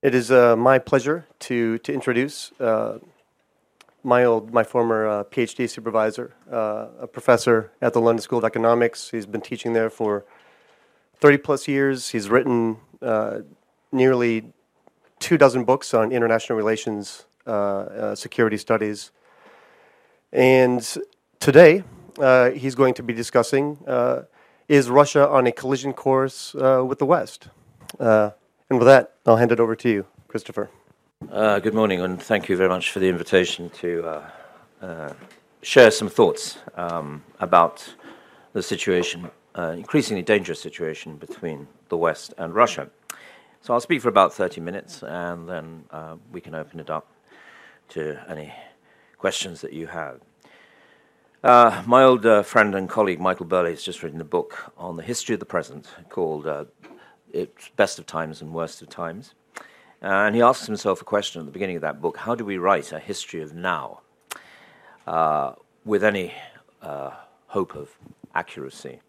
It is uh, my pleasure to, to introduce uh, my old, my former uh, PhD supervisor, uh, a professor at the London School of Economics. He's been teaching there for 30 plus years. He's written uh, nearly two dozen books on international relations, uh, security studies. And today, he's going to be discussing is Russia on a collision course with the West? And with that, I'll hand it over to you, Christopher. Uh, good morning, and thank you very much for the invitation to uh, uh, share some thoughts um, about the situation, increasingly dangerous situation between the West and Russia. So I'll speak for about 30 minutes, and then we can open it up to any questions that you have. My old friend and colleague Michael Burleigh has just written a book on the history of the present called it's best of times and worst of times. Uh, and he asks himself a question at the beginning of that book how do we write a history of now uh, with any uh, hope of accuracy?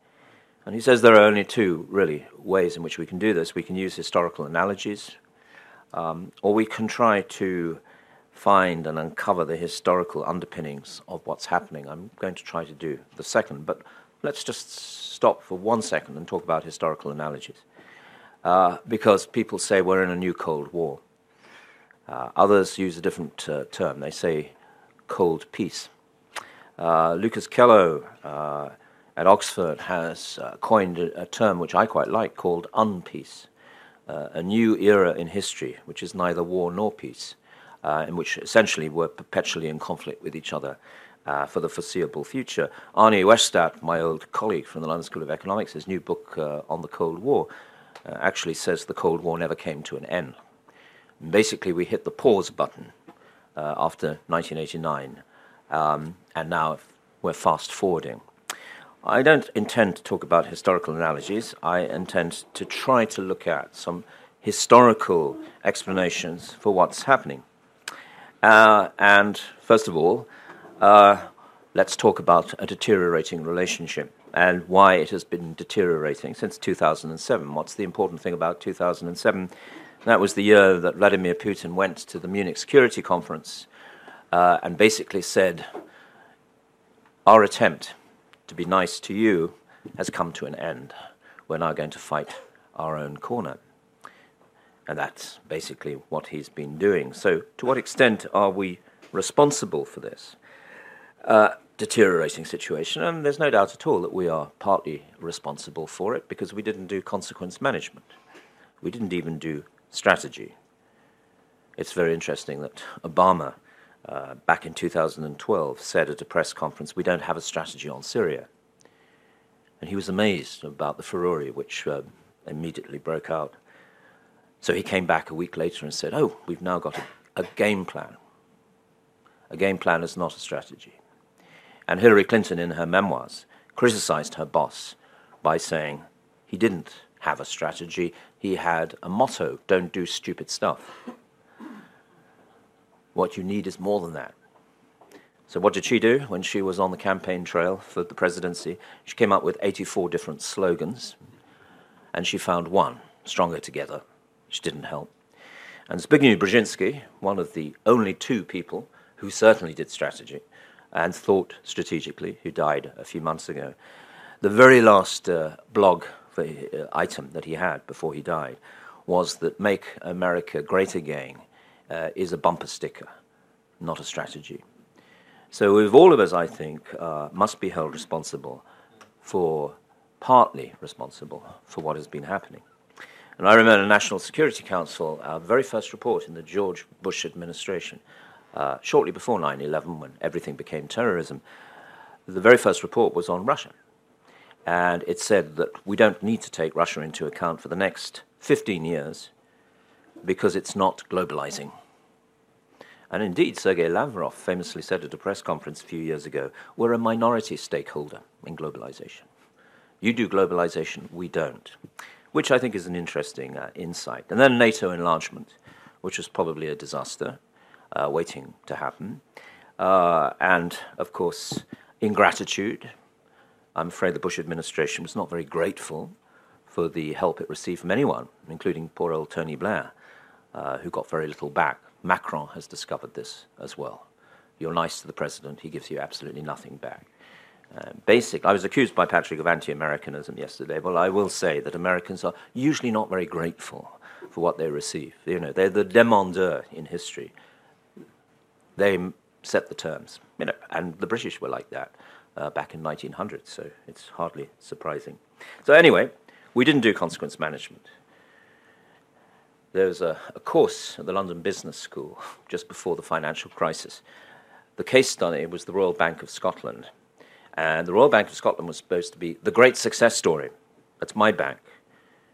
And he says there are only two, really, ways in which we can do this. We can use historical analogies, um, or we can try to find and uncover the historical underpinnings of what's happening. I'm going to try to do the second, but let's just stop for one second and talk about historical analogies uh, because people say we're in a new Cold War. Uh, others use a different uh, term. They say cold peace. Uh, Lucas Kello uh, at Oxford has uh, coined a, a, term which I quite like called unpeace, a new era in history, which is neither war nor peace, in which essentially we're perpetually in conflict with each other. Uh, for the foreseeable future. Arne Westad, my old colleague from the London School of Economics, his new book uh, on the Cold War, uh, actually says the Cold War never came to an end. Basically, we hit the pause button uh, after 1989, um, and now we're fast forwarding. I don't intend to talk about historical analogies. I intend to try to look at some historical explanations for what's happening. Uh, and first of all, uh, let's talk about a deteriorating relationship and why it has been deteriorating since 2007. What's the important thing about 2007? That was the year that Vladimir Putin went to the Munich Security Conference uh, and basically said, Our attempt to be nice to you has come to an end. We're now going to fight our own corner. And that's basically what he's been doing. So, to what extent are we responsible for this? Uh, deteriorating situation, and there's no doubt at all that we are partly responsible for it because we didn't do consequence management. We didn't even do strategy. It's very interesting that Obama, uh, back in 2012, said at a press conference, We don't have a strategy on Syria. And he was amazed about the furore which uh, immediately broke out. So he came back a week later and said, Oh, we've now got a, a game plan. A game plan is not a strategy. And Hillary Clinton, in her memoirs, criticized her boss by saying he didn't have a strategy, he had a motto don't do stupid stuff. What you need is more than that. So, what did she do when she was on the campaign trail for the presidency? She came up with 84 different slogans, and she found one stronger together, which didn't help. And Zbigniew Brzezinski, one of the only two people who certainly did strategy, and thought strategically, who died a few months ago. The very last uh, blog for, uh, item that he had before he died was that Make America Great Again uh, is a bumper sticker, not a strategy. So, if all of us, I think, uh, must be held responsible for, partly responsible for what has been happening. And I remember the National Security Council, our very first report in the George Bush administration, uh, shortly before 9 11, when everything became terrorism, the very first report was on Russia. And it said that we don't need to take Russia into account for the next 15 years because it's not globalizing. And indeed, Sergei Lavrov famously said at a press conference a few years ago we're a minority stakeholder in globalization. You do globalization, we don't. Which I think is an interesting uh, insight. And then NATO enlargement, which was probably a disaster waiting to happen. Uh, and of course, ingratitude. I'm afraid the Bush administration was not very grateful for the help it received from anyone, including poor old Tony Blair, uh, who got very little back. Macron has discovered this as well. You're nice to the president, he gives you absolutely nothing back. Uh, basic. I was accused by Patrick of anti-Americanism yesterday. Well, I will say that Americans are usually not very grateful for what they receive. You know, they're the demandeur in history. They set the terms. You know, and the British were like that uh, back in 1900. So it's hardly surprising. So anyway, we didn't do consequence management. There was a, a course at the London Business School just before the financial crisis. The case study was the Royal Bank of Scotland and the Royal Bank of Scotland was supposed to be the great success story. That's my bank.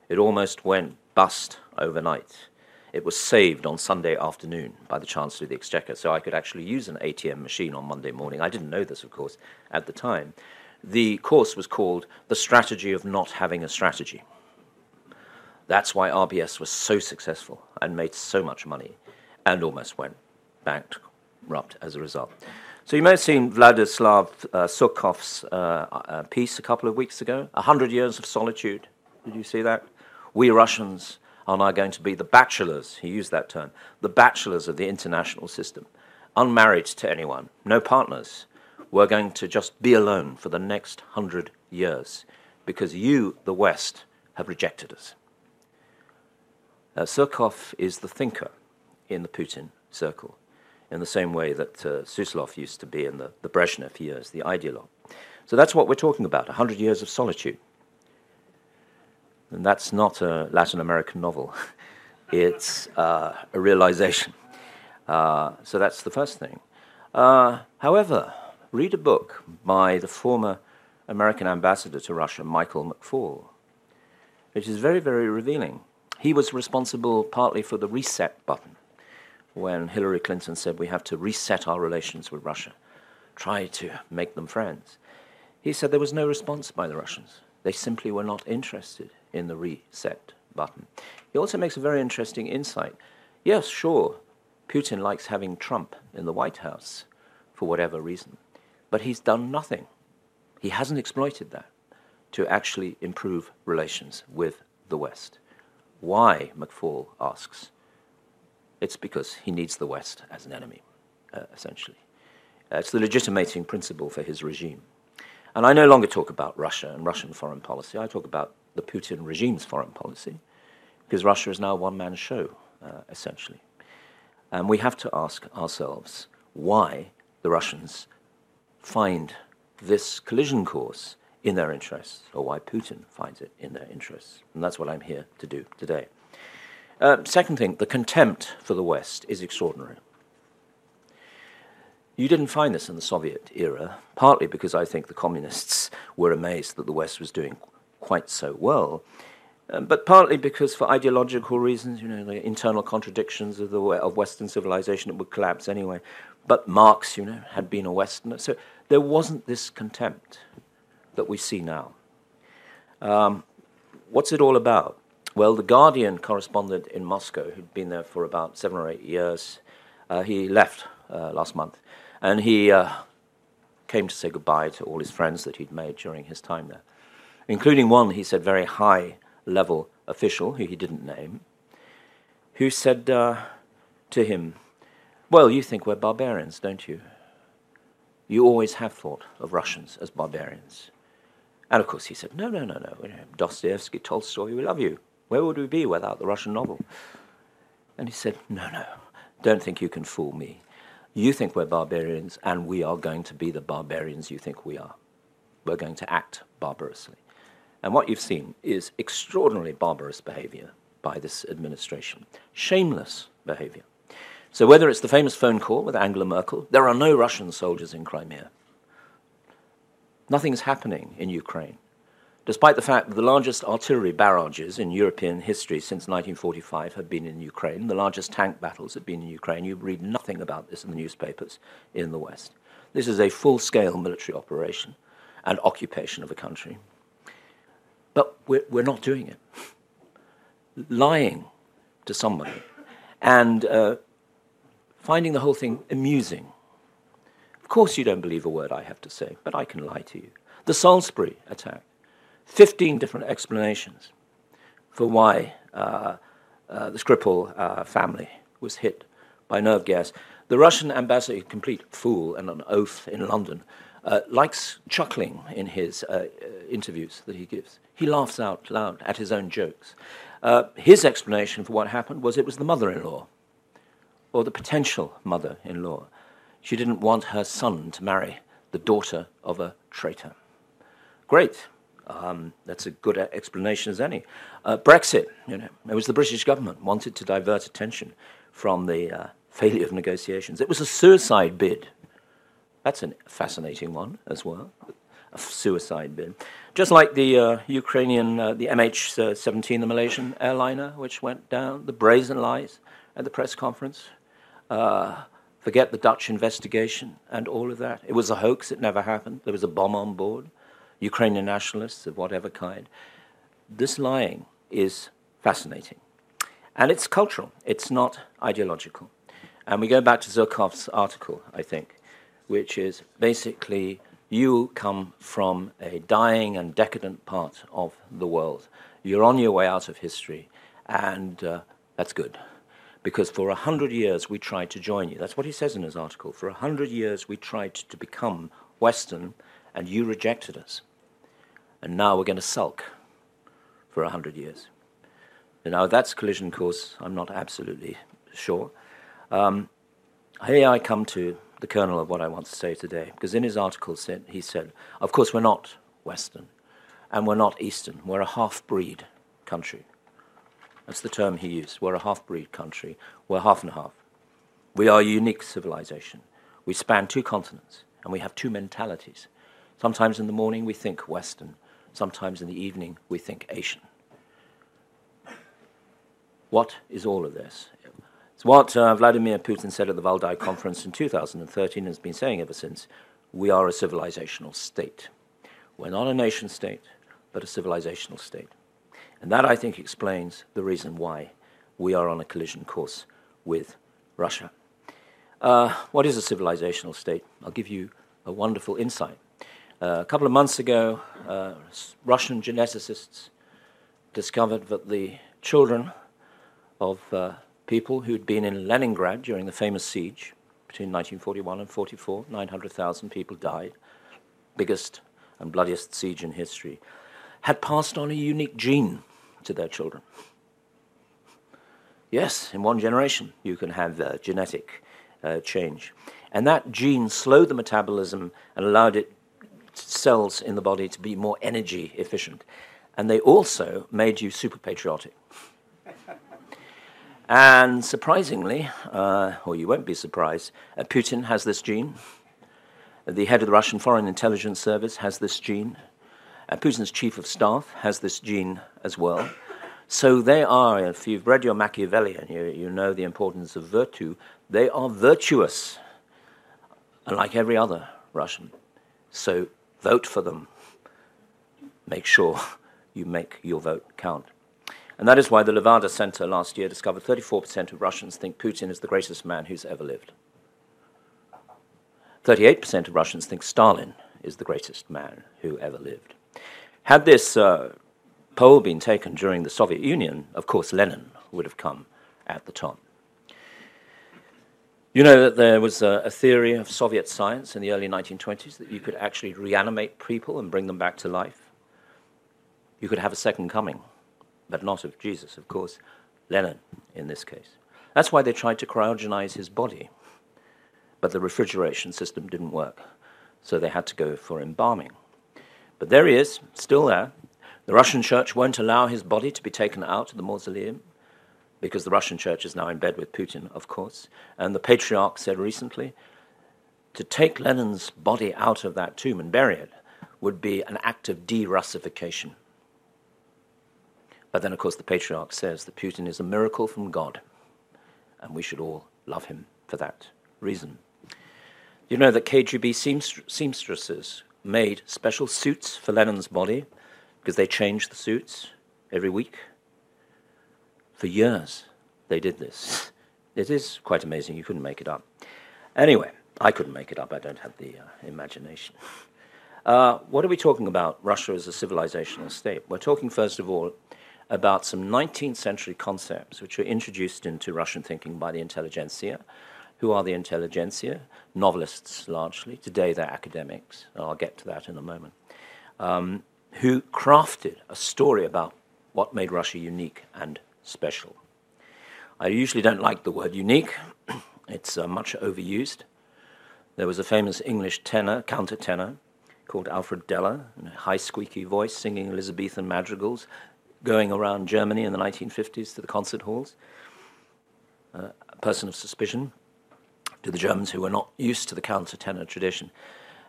It almost went bust overnight. It was saved on Sunday afternoon by the Chancellor of the Exchequer, so I could actually use an ATM machine on Monday morning. I didn't know this, of course, at the time. The course was called The Strategy of Not Having a Strategy. That's why RBS was so successful and made so much money and almost went bankrupt as a result. So you may have seen Vladislav uh, uh, uh, piece a couple of weeks ago, A Hundred Years of Solitude. Did you see that? We Russians are now going to be the bachelors, he used that term, the bachelors of the international system, unmarried to anyone, no partners. We're going to just be alone for the next hundred years because you, the West, have rejected us. Uh, Surkov is the thinker in the Putin circle in the same way that uh, Suslov used to be in the, the Brezhnev years, the ideologue. So that's what we're talking about 100 years of solitude. And that's not a Latin American novel, it's uh, a realization. Uh, so that's the first thing. Uh, however, read a book by the former American ambassador to Russia, Michael McFaul, which is very, very revealing. He was responsible partly for the reset button when Hillary Clinton said we have to reset our relations with Russia, try to make them friends. He said there was no response by the Russians. They simply were not interested in the reset button. He also makes a very interesting insight. Yes, sure, Putin likes having Trump in the White House for whatever reason, but he's done nothing. He hasn't exploited that to actually improve relations with the West. Why, McFaul asks, it's because he needs the West as an enemy, uh, essentially. Uh, it's the legitimating principle for his regime. And I no longer talk about Russia and Russian foreign policy. I talk about the Putin regime's foreign policy, because Russia is now a one man show, uh, essentially. And we have to ask ourselves why the Russians find this collision course in their interests, or why Putin finds it in their interests. And that's what I'm here to do today. Uh, second thing, the contempt for the West is extraordinary. You didn't find this in the Soviet era, partly because I think the communists were amazed that the West was doing quite so well, um, but partly because, for ideological reasons, you know, the internal contradictions of the of Western civilization, it would collapse anyway. But Marx, you know, had been a Westerner, so there wasn't this contempt that we see now. Um, what's it all about? Well, the Guardian correspondent in Moscow, who'd been there for about seven or eight years, uh, he left uh, last month, and he uh, came to say goodbye to all his friends that he'd made during his time there, including one, he said, very high level official, who he didn't name, who said uh, to him, Well, you think we're barbarians, don't you? You always have thought of Russians as barbarians. And of course, he said, No, no, no, no. Dostoevsky, Tolstoy, we love you. Where would we be without the Russian novel? And he said, No, no, don't think you can fool me. You think we're barbarians, and we are going to be the barbarians you think we are. We're going to act barbarously. And what you've seen is extraordinarily barbarous behavior by this administration, shameless behavior. So, whether it's the famous phone call with Angela Merkel, there are no Russian soldiers in Crimea. Nothing's happening in Ukraine despite the fact that the largest artillery barrages in European history since 1945 have been in Ukraine, the largest tank battles have been in Ukraine. You read nothing about this in the newspapers in the West. This is a full scale military operation and occupation of a country. But we're, we're not doing it. Lying to somebody and uh, finding the whole thing amusing. Of course, you don't believe a word I have to say, but I can lie to you. The Salisbury attack 15 different explanations for why uh, uh, the Skripal uh, family was hit by nerve gas. The Russian ambassador, a complete fool and an oath in London, uh, likes chuckling in his uh, uh, interviews that he gives. He laughs out loud at his own jokes. Uh, his explanation for what happened was it was the mother in law, or the potential mother in law. She didn't want her son to marry the daughter of a traitor. Great. Um, that's a good explanation as any. Uh, Brexit, you know, it was the British government wanted to divert attention from the uh, failure of negotiations. It was a suicide bid. That's a fascinating one as well, a suicide bid. Just like the uh, Ukrainian, uh, the MH17, the Malaysian airliner, which went down, the brazen lies at the press conference. Uh, forget the Dutch investigation and all of that. It was a hoax, it never happened. There was a bomb on board. Ukrainian nationalists of whatever kind. This lying is fascinating. And it's cultural, it's not ideological. And we go back to Surkov's article, I think, which is basically you come from a dying and decadent part of the world. You're on your way out of history, and uh, that's good. Because for a hundred years we tried to join you. That's what he says in his article. For a hundred years we tried to become Western, and you rejected us. And now we're going to sulk for a hundred years. Now that's collision course. I'm not absolutely sure. Um, here I come to the kernel of what I want to say today, because in his article he said, of course we're not Western, and we're not Eastern. We're a half-breed country. That's the term he used. We're a half-breed country. We're half and half. We are a unique civilization. We span two continents, and we have two mentalities. Sometimes in the morning we think Western. Sometimes in the evening we think Asian. What is all of this? It's what uh, Vladimir Putin said at the Valdai conference in 2013 and has been saying ever since. We are a civilizational state. We're not a nation state, but a civilizational state. And that, I think, explains the reason why we are on a collision course with Russia. Uh, what is a civilizational state? I'll give you a wonderful insight. Uh, a couple of months ago, uh, Russian geneticists discovered that the children of uh, people who'd been in Leningrad during the famous siege between 1941 and 44. 900,000 people died, biggest and bloodiest siege in history, had passed on a unique gene to their children. Yes, in one generation you can have uh, genetic uh, change. And that gene slowed the metabolism and allowed it cells in the body to be more energy efficient. And they also made you super patriotic. And surprisingly, uh, or you won't be surprised, uh, Putin has this gene. The head of the Russian Foreign Intelligence Service has this gene. And Putin's chief of staff has this gene as well. So they are, if you've read your Machiavellian, you, you know the importance of virtue, they are virtuous, unlike every other Russian. So vote for them. Make sure you make your vote count. And that is why the Levada Center last year discovered 34% of Russians think Putin is the greatest man who's ever lived. 38% of Russians think Stalin is the greatest man who ever lived. Had this uh, poll been taken during the Soviet Union, of course, Lenin would have come at the top. You know that there was a, a, theory of Soviet science in the early 1920s that you could actually reanimate people and bring them back to life. You could have a second coming but not of Jesus, of course, Lenin in this case. That's why they tried to cryogenize his body, but the refrigeration system didn't work, so they had to go for embalming. But there he is, still there. The Russian church won't allow his body to be taken out of the mausoleum because the Russian church is now in bed with Putin, of course. And the patriarch said recently to take Lenin's body out of that tomb and bury it would be an act of de Russification. But then, of course, the patriarch says that Putin is a miracle from God, and we should all love him for that reason. You know that KGB seamstresses made special suits for Lenin's body because they changed the suits every week. For years, they did this. It is quite amazing. You couldn't make it up. Anyway, I couldn't make it up. I don't have the uh, imagination. Uh, what are we talking about? Russia as a civilizational state. We're talking, first of all, about some 19th century concepts which were introduced into Russian thinking by the intelligentsia. Who are the intelligentsia? Novelists largely. Today they're academics. I'll get to that in a moment. Um, who crafted a story about what made Russia unique and special. I usually don't like the word unique, it's uh, much overused. There was a famous English tenor, countertenor, called Alfred Deller, a high squeaky voice singing Elizabethan madrigals, going around Germany in the 1950s to the concert halls. Uh, a person of suspicion to the Germans who were not used to the countertenor tradition.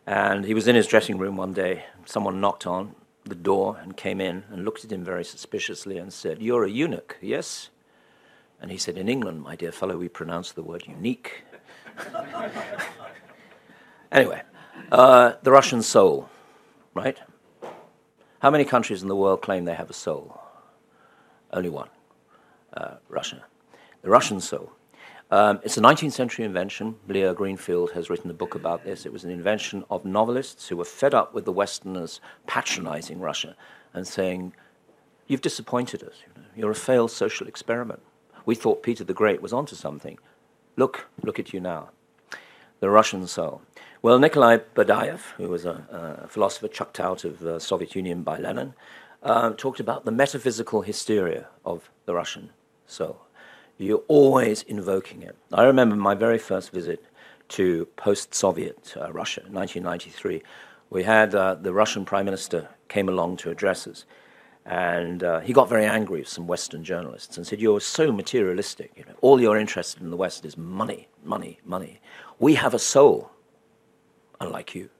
And he was in his dressing room one day. Someone knocked on the door and came in and looked at him very suspiciously and said, You're a eunuch, yes? And he said, In England, my dear fellow, we pronounce the word unique. anyway, uh, the Russian soul, right? How many countries in the world claim they have a soul? Only one uh, Russia. The Russian soul. Um, it's a 19th century invention. Liah Greenfeld has written a book about this. It was an invention of novelists who were fed up with the Westerners patronizing Russia and saying, You've disappointed us. You're a failed social experiment. We thought Peter the Great was onto something. Look, look at you now. The Russian soul. Well, Nikolai Berdyaev, who was a, a philosopher chucked out of the Soviet Union by Lenin, uh, talked about the metaphysical hysteria of the Russian soul. You're always invoking it. I remember my very first visit to post Soviet uh, Russia, 1993. We had uh, the Russian Prime Minister came along to address us. And uh, he got very angry with some Western journalists and said, You're so materialistic. You know, all you're interested in the West is money, money, money. We have a soul, unlike you.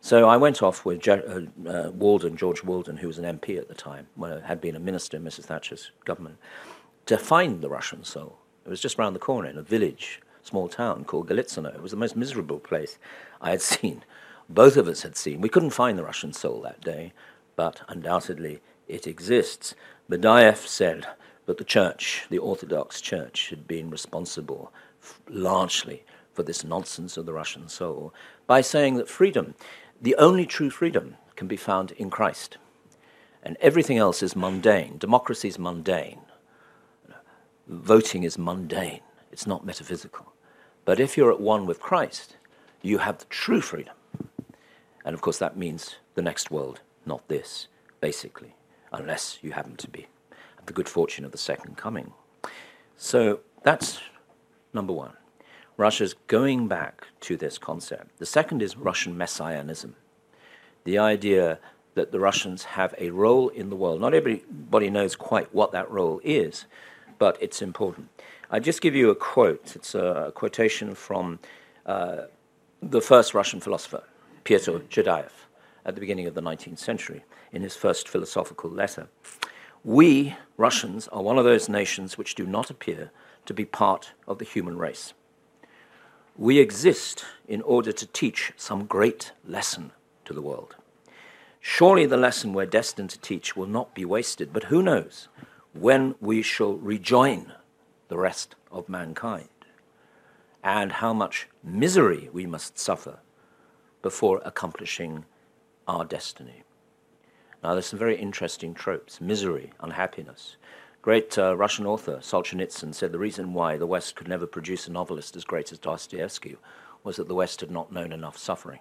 So I went off with uh, uh, Walden, George Walden, who was an MP at the time, well, had been a minister in Mrs. Thatcher's government, to find the Russian soul. It was just round the corner in a village, small town called Golitsyno. It was the most miserable place I had seen. Both of us had seen. We couldn't find the Russian soul that day, but undoubtedly it exists. Berdyaev said that the church, the Orthodox Church, had been responsible f- largely for this nonsense of the Russian soul by saying that freedom, the only true freedom, can be found in Christ. And everything else is mundane. Democracy is mundane. Voting is mundane. It's not metaphysical. But if you're at one with Christ, you have the true freedom. And of course, that means the next world, not this, basically unless you happen to be the good fortune of the second coming. So that's number one. Russia's going back to this concept. The second is Russian messianism. The idea that the Russians have a role in the world. Not everybody knows quite what that role is, but it's important. I just give you a quote. It's a quotation from uh, the first Russian philosopher, Pyotr Chaadaev, at the beginning of the 19th century in his first philosophical letter. We, Russians, are one of those nations which do not appear to be part of the human race. We exist in order to teach some great lesson to the world. Surely the lesson we're destined to teach will not be wasted, but who knows when we shall rejoin the rest of mankind and how much misery we must suffer before accomplishing our destiny. Now, there's some very interesting tropes misery, unhappiness. Great uh, Russian author Solzhenitsyn said the reason why the West could never produce a novelist as great as Dostoevsky was that the West had not known enough suffering.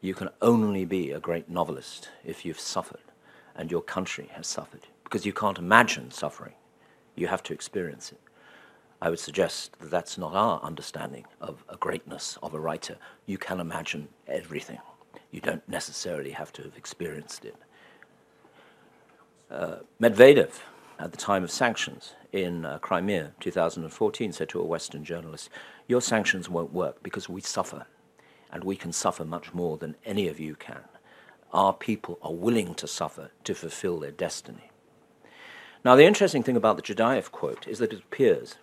You can only be a great novelist if you've suffered and your country has suffered, because you can't imagine suffering. You have to experience it. I would suggest that that's not our understanding of a greatness of a writer. You can imagine everything. You don't necessarily have to have experienced it. Medvedev, at the time of sanctions in uh, Crimea 2014, said to a Western journalist, Your sanctions won't work because we suffer, and we can suffer much more than any of you can. Our people are willing to suffer to fulfill their destiny. Now, the interesting thing about the Chaadaev quote is that it appears,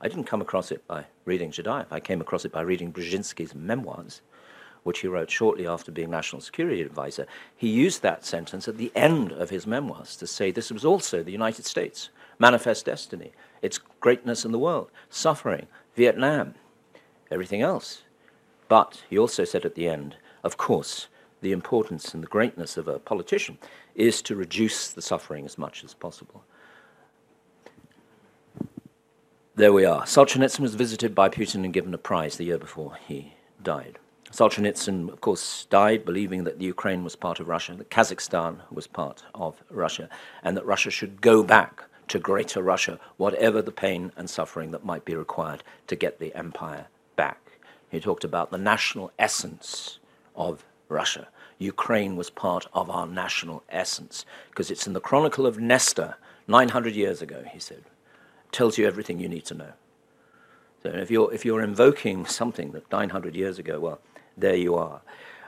I didn't come across it by reading Chaadaev, I came across it by reading Brzezinski's memoirs which he wrote shortly after being National Security Advisor, he used that sentence at the end of his memoirs to say this was also the United States, manifest destiny, its greatness in the world, suffering, Vietnam, everything else. But he also said at the end, of course, the importance and the greatness of a politician is to reduce the suffering as much as possible. There we are. Solzhenitsyn was visited by Putin and given a prize the year before he died. Solzhenitsyn, of course, died believing that the Ukraine was part of Russia, that Kazakhstan was part of Russia, and that Russia should go back to Greater Russia, whatever the pain and suffering that might be required to get the empire back. He talked about the national essence of Russia. Ukraine was part of our national essence because it's in the Chronicle of Nestor, 900 years ago, he said. Tells you everything you need to know. So if you're, if you're invoking something that 900 years ago, well, there you are.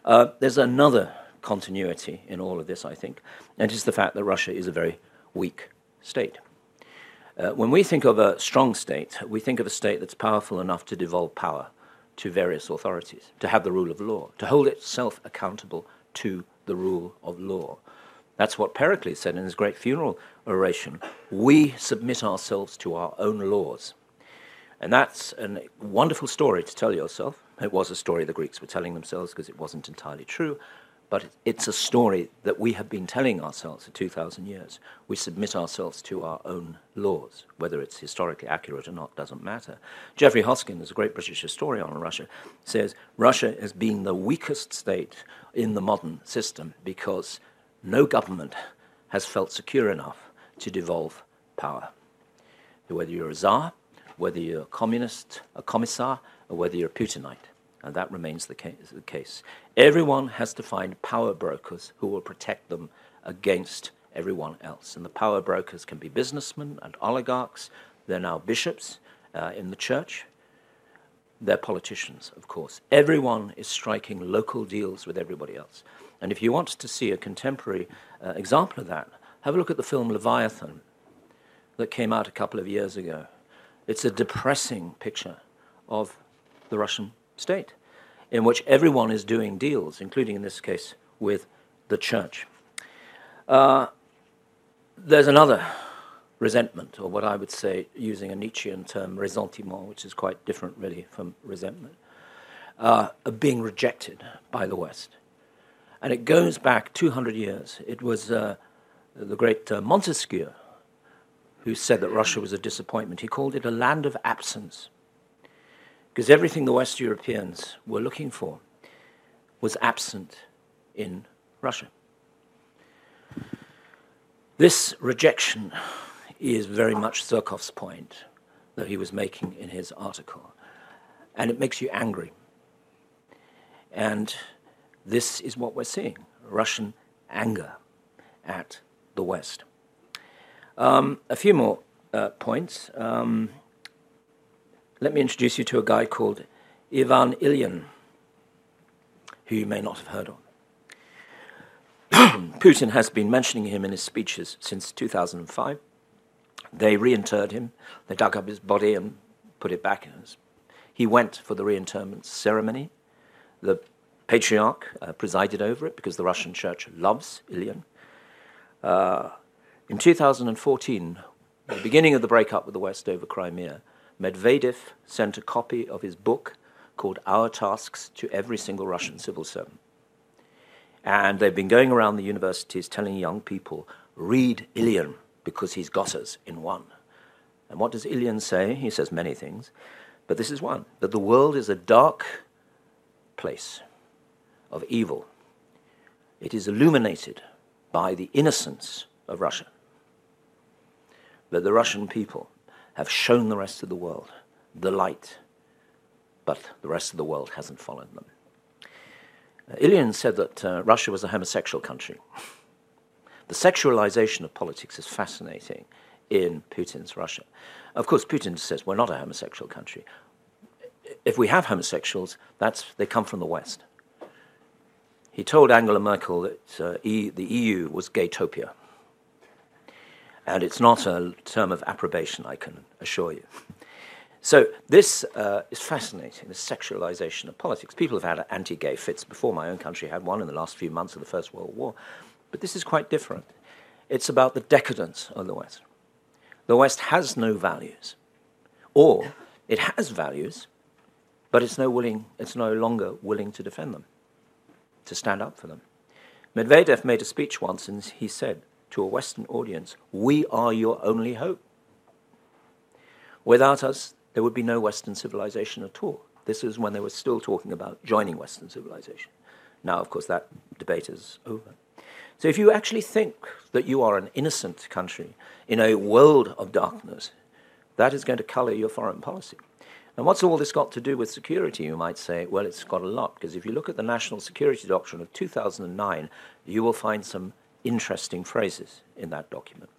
Uh, there's another continuity in all of this, I think, and it's the fact that Russia is a very weak state. Uh, when we think of a strong state, we think of a state that's powerful enough to devolve power to various authorities, to have the rule of law, to hold itself accountable to the rule of law. That's what Pericles said in his great funeral oration. We submit ourselves to our own laws. And that's a wonderful story to tell yourself. It was a story the Greeks were telling themselves because it wasn't entirely true, but it's a story that we have been telling ourselves for 2,000 years. We submit ourselves to our own laws. Whether it's historically accurate or not doesn't matter. Geoffrey Hosking, is a great British historian on Russia, says Russia has been the weakest state in the modern system because no government has felt secure enough to devolve power. Whether you're a czar, whether you're a communist, a commissar, or whether you're a Putinite. And that remains the case. Everyone has to find power brokers who will protect them against everyone else. And the power brokers can be businessmen and oligarchs. They're now bishops uh, in the church. They're politicians, of course. Everyone is striking local deals with everybody else. And if you want to see a contemporary uh, example of that, have a look at the film Leviathan that came out a couple of years ago. It's a depressing picture of the Russian state, in which everyone is doing deals, including in this case with the church. Uh, there's another resentment, or what I would say, using a Nietzschean term, ressentiment, which is quite different really from resentment, uh, of being rejected by the West. And it goes back 200 years. It was uh, the great uh, Montesquieu who said that Russia was a disappointment. He called it a land of absence because everything the West Europeans were looking for was absent in Russia. This rejection is very much Surkov's point that he was making in his article, and it makes you angry. And this is what we're seeing Russian anger at the West. Um, a few more uh, points. Um, let me introduce you to a guy called Ivan Ilyin, who you may not have heard of. Putin has been mentioning him in his speeches since 2005. They reinterred him, they dug up his body and put it back. He went for the reinterment ceremony. The patriarch uh, presided over it because the Russian church loves Ilyin. Uh, in 2014, the beginning of the breakup with the West over Crimea, Medvedev sent a copy of his book called Our Tasks to every single Russian civil servant. And they've been going around the universities telling young people, read Ilyin because he's got us in one. And what does Ilyin say? He says many things, but this is one that the world is a dark place of evil. It is illuminated by the innocence of Russia. That the Russian people have shown the rest of the world the light, but the rest of the world hasn't followed them. Uh, said that uh, Russia was a homosexual country. The sexualization of politics is fascinating in Putin's Russia. Of course, Putin says we're not a homosexual country. If we have homosexuals, that's, they come from the West. He told Angela Merkel that uh, e, the EU was gaytopia. And it's not a term of approbation, I can assure you. So this uh, is fascinating, the sexualization of politics. People have had anti-gay fits before. My own country had one in the last few months of the First World War. But this is quite different. It's about the decadence of the West. The West has no values. Or it has values, but it's no, willing, it's no longer willing to defend them. to stand up for them. Medvedev made a speech once and he said to a Western audience, We are your only hope. Without us, there would be no Western civilization at all. This is when they were still talking about joining Western civilization. Now, of course, that debate is over. So, if you actually think that you are an innocent country in a world of darkness, that is going to color your foreign policy. And what's all this got to do with security, you might say? Well, it's got a lot, because if you look at the National Security Doctrine of 2009, you will find some interesting phrases in that document.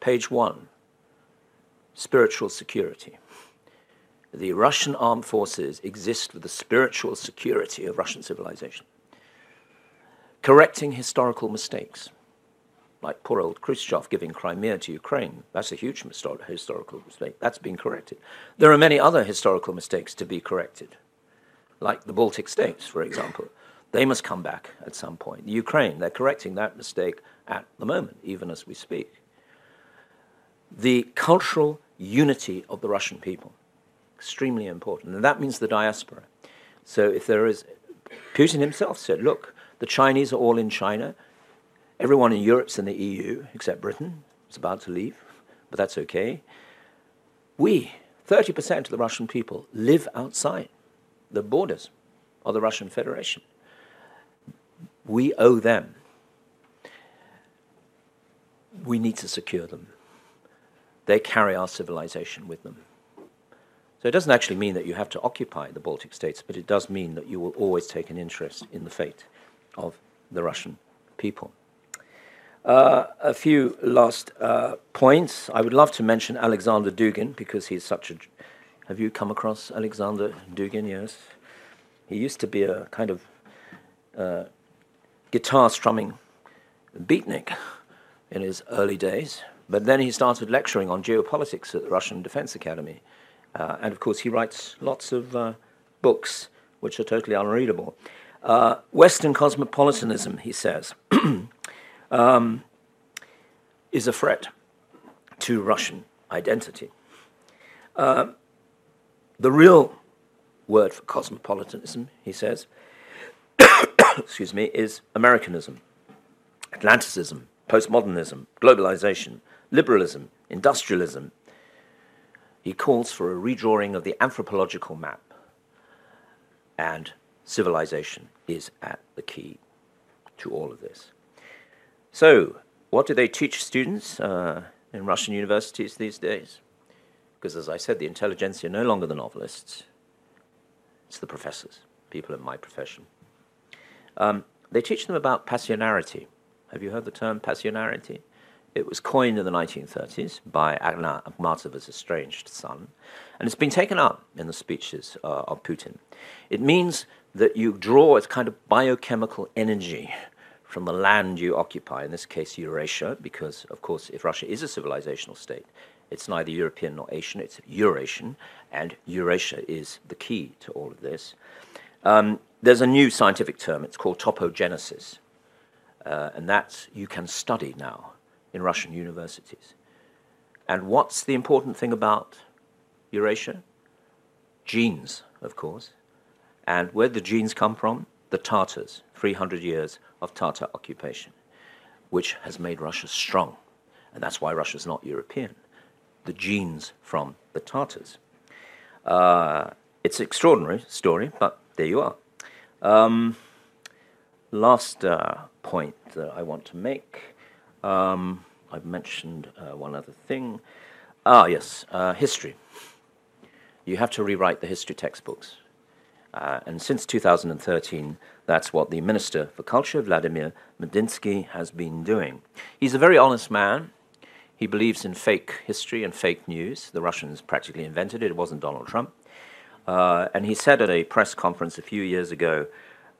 Page one spiritual security. The Russian armed forces exist for the spiritual security of Russian civilization. Correcting historical mistakes, like poor old Khrushchev giving Crimea to Ukraine. That's a huge historical mistake. That's been corrected. There are many other historical mistakes to be corrected, like the Baltic states, for example. They must come back at some point. Ukraine, they're correcting that mistake at the moment, even as we speak. The cultural unity of the Russian people, extremely important. And that means the diaspora. So if there is, Putin himself said, look, the Chinese are all in China. Everyone in Europe's in the EU, except Britain, is about to leave, but that's okay. We, 30% of the Russian people, live outside the borders of the Russian Federation. We owe them. We need to secure them. They carry our civilization with them. So it doesn't actually mean that you have to occupy the Baltic states, but it does mean that you will always take an interest in the fate of the Russian people. Uh, a few last uh, points. I would love to mention Alexander Dugin because he's such a. Have you come across Alexander Dugin? Yes. He used to be a kind of uh, guitar strumming beatnik in his early days, but then he started lecturing on geopolitics at the Russian Defense Academy. Uh, and of course, he writes lots of uh, books which are totally unreadable. Uh, Western cosmopolitanism, he says, um, is a threat to Russian identity. Uh, the real word for cosmopolitanism, he says, excuse me, is Americanism, Atlanticism, postmodernism, globalization, liberalism, industrialism. He calls for a redrawing of the anthropological map, and civilization is at the key to all of this. So, what do they teach students uh, in Russian universities these days? Because, as I said, the intelligentsia are no longer the novelists, it's the professors, people in my profession. Um, they teach them about passionarity. Have you heard the term passionarity? It was coined in the 1930s by Anna Akhmatova's estranged son, and it's been taken up in the speeches uh, of Putin. It means that you draw a kind of biochemical energy from the land you occupy, in this case Eurasia, because, of course, if Russia is a civilizational state, it's neither European nor Asian, it's Eurasian, and Eurasia is the key to all of this. Um, there's a new scientific term, it's called topogenesis, uh, and that you can study now in Russian universities. And what's the important thing about Eurasia? Genes, of course. And where the genes come from? The Tatars, 300 years of Tatar occupation, which has made Russia strong. And that's why Russia's not European. The genes from the Tatars. Uh, it's an extraordinary story, but there you are. Um, last uh, point that I want to make um, I've mentioned uh, one other thing. Ah, yes, uh, history. You have to rewrite the history textbooks. Uh, and since 2013, that's what the Minister for Culture, Vladimir Medinsky, has been doing. He's a very honest man. He believes in fake history and fake news. The Russians practically invented it, it wasn't Donald Trump. Uh, and he said at a press conference a few years ago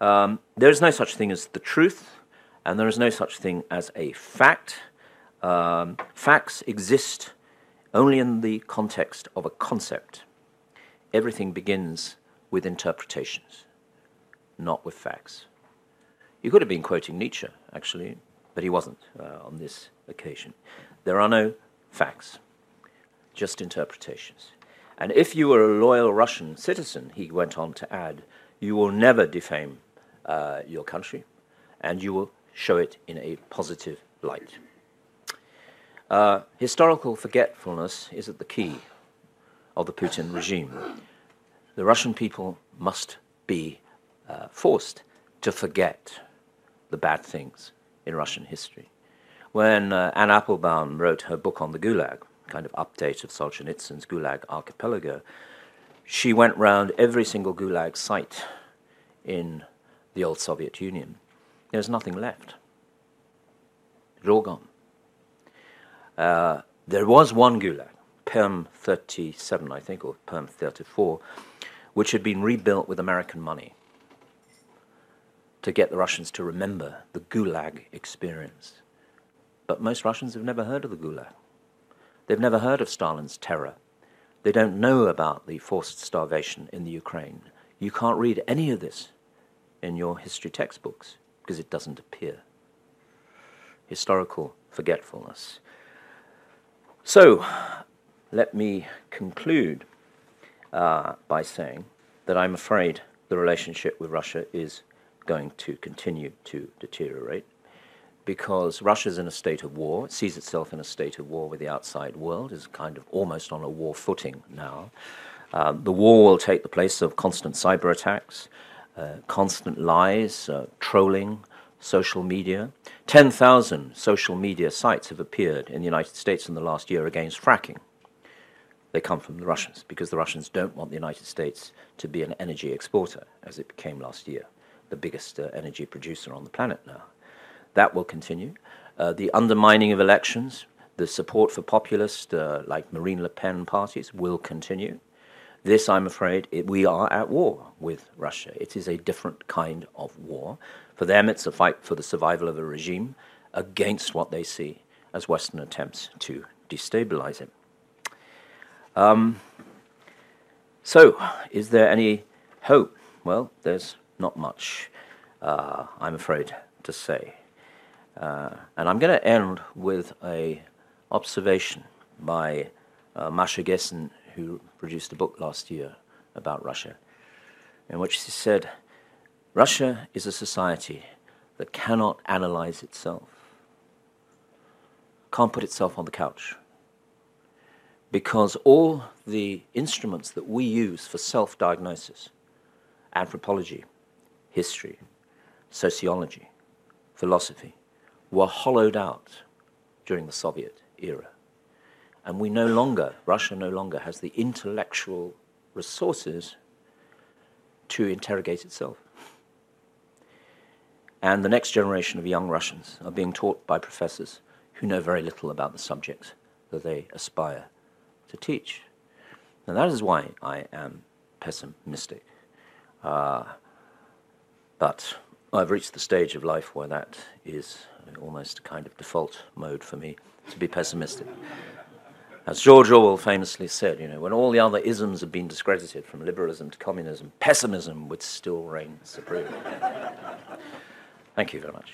um, there is no such thing as the truth, and there is no such thing as a fact. Um, facts exist only in the context of a concept. Everything begins with interpretations, not with facts. He could have been quoting Nietzsche, actually, but he wasn't uh, on this occasion. There are no facts, just interpretations. And if you were a loyal Russian citizen, he went on to add, you will never defame uh, your country, and you will show it in a positive light. Uh, historical forgetfulness is at the key of the Putin regime. The Russian people must be uh, forced to forget the bad things in Russian history. When uh, Anne Applebaum wrote her book on the Gulag, kind of update of Solzhenitsyn's Gulag Archipelago, she went round every single Gulag site in the old Soviet Union. There's nothing left. It's all gone. Uh, there was one Gulag, Perm 37, I think, or Perm 34, which had been rebuilt with American money to get the Russians to remember the Gulag experience. But most Russians have never heard of the Gulag. They've never heard of Stalin's terror. They don't know about the forced starvation in the Ukraine. You can't read any of this in your history textbooks because it doesn't appear. Historical forgetfulness. So, let me conclude uh, by saying that I'm afraid the relationship with Russia is going to continue to deteriorate because Russia's in a state of war, it sees itself in a state of war with the outside world, is kind of almost on a war footing now. Um, the war will take the place of constant cyber attacks, uh, constant lies, uh, trolling, social media. 10,000 social media sites have appeared in the United States in the last year against fracking. They come from the Russians because the Russians don't want the United States to be an energy exporter, as it became last year, the biggest uh, energy producer on the planet now. That will continue. Uh, the undermining of elections, the support for populist, uh, like Marine Le Pen parties, will continue. This, I'm afraid, it, we are at war with Russia. It is a different kind of war. For them, it's a fight for the survival of a regime against what they see as Western attempts to destabilize it. Um, so, is there any hope? Well, there's not much, uh, I'm afraid to say. Uh, and I'm going to end with a observation by uh, Masha Gessen, who produced a book last year about Russia, in which she said, Russia is a society that cannot analyze itself, can't put itself on the couch, because all the instruments that we use for self diagnosis anthropology, history, sociology, philosophy were hollowed out during the Soviet era. And we no longer, Russia no longer has the intellectual resources to interrogate itself. And the next generation of young Russians are being taught by professors who know very little about the subjects that they aspire to teach. And that is why I am pessimistic. Uh, but I've reached the stage of life where that is almost a kind of default mode for me to be pessimistic. As George Orwell famously said, you know, when all the other isms have been discredited, from liberalism to communism, pessimism would still reign supreme. Thank you very much.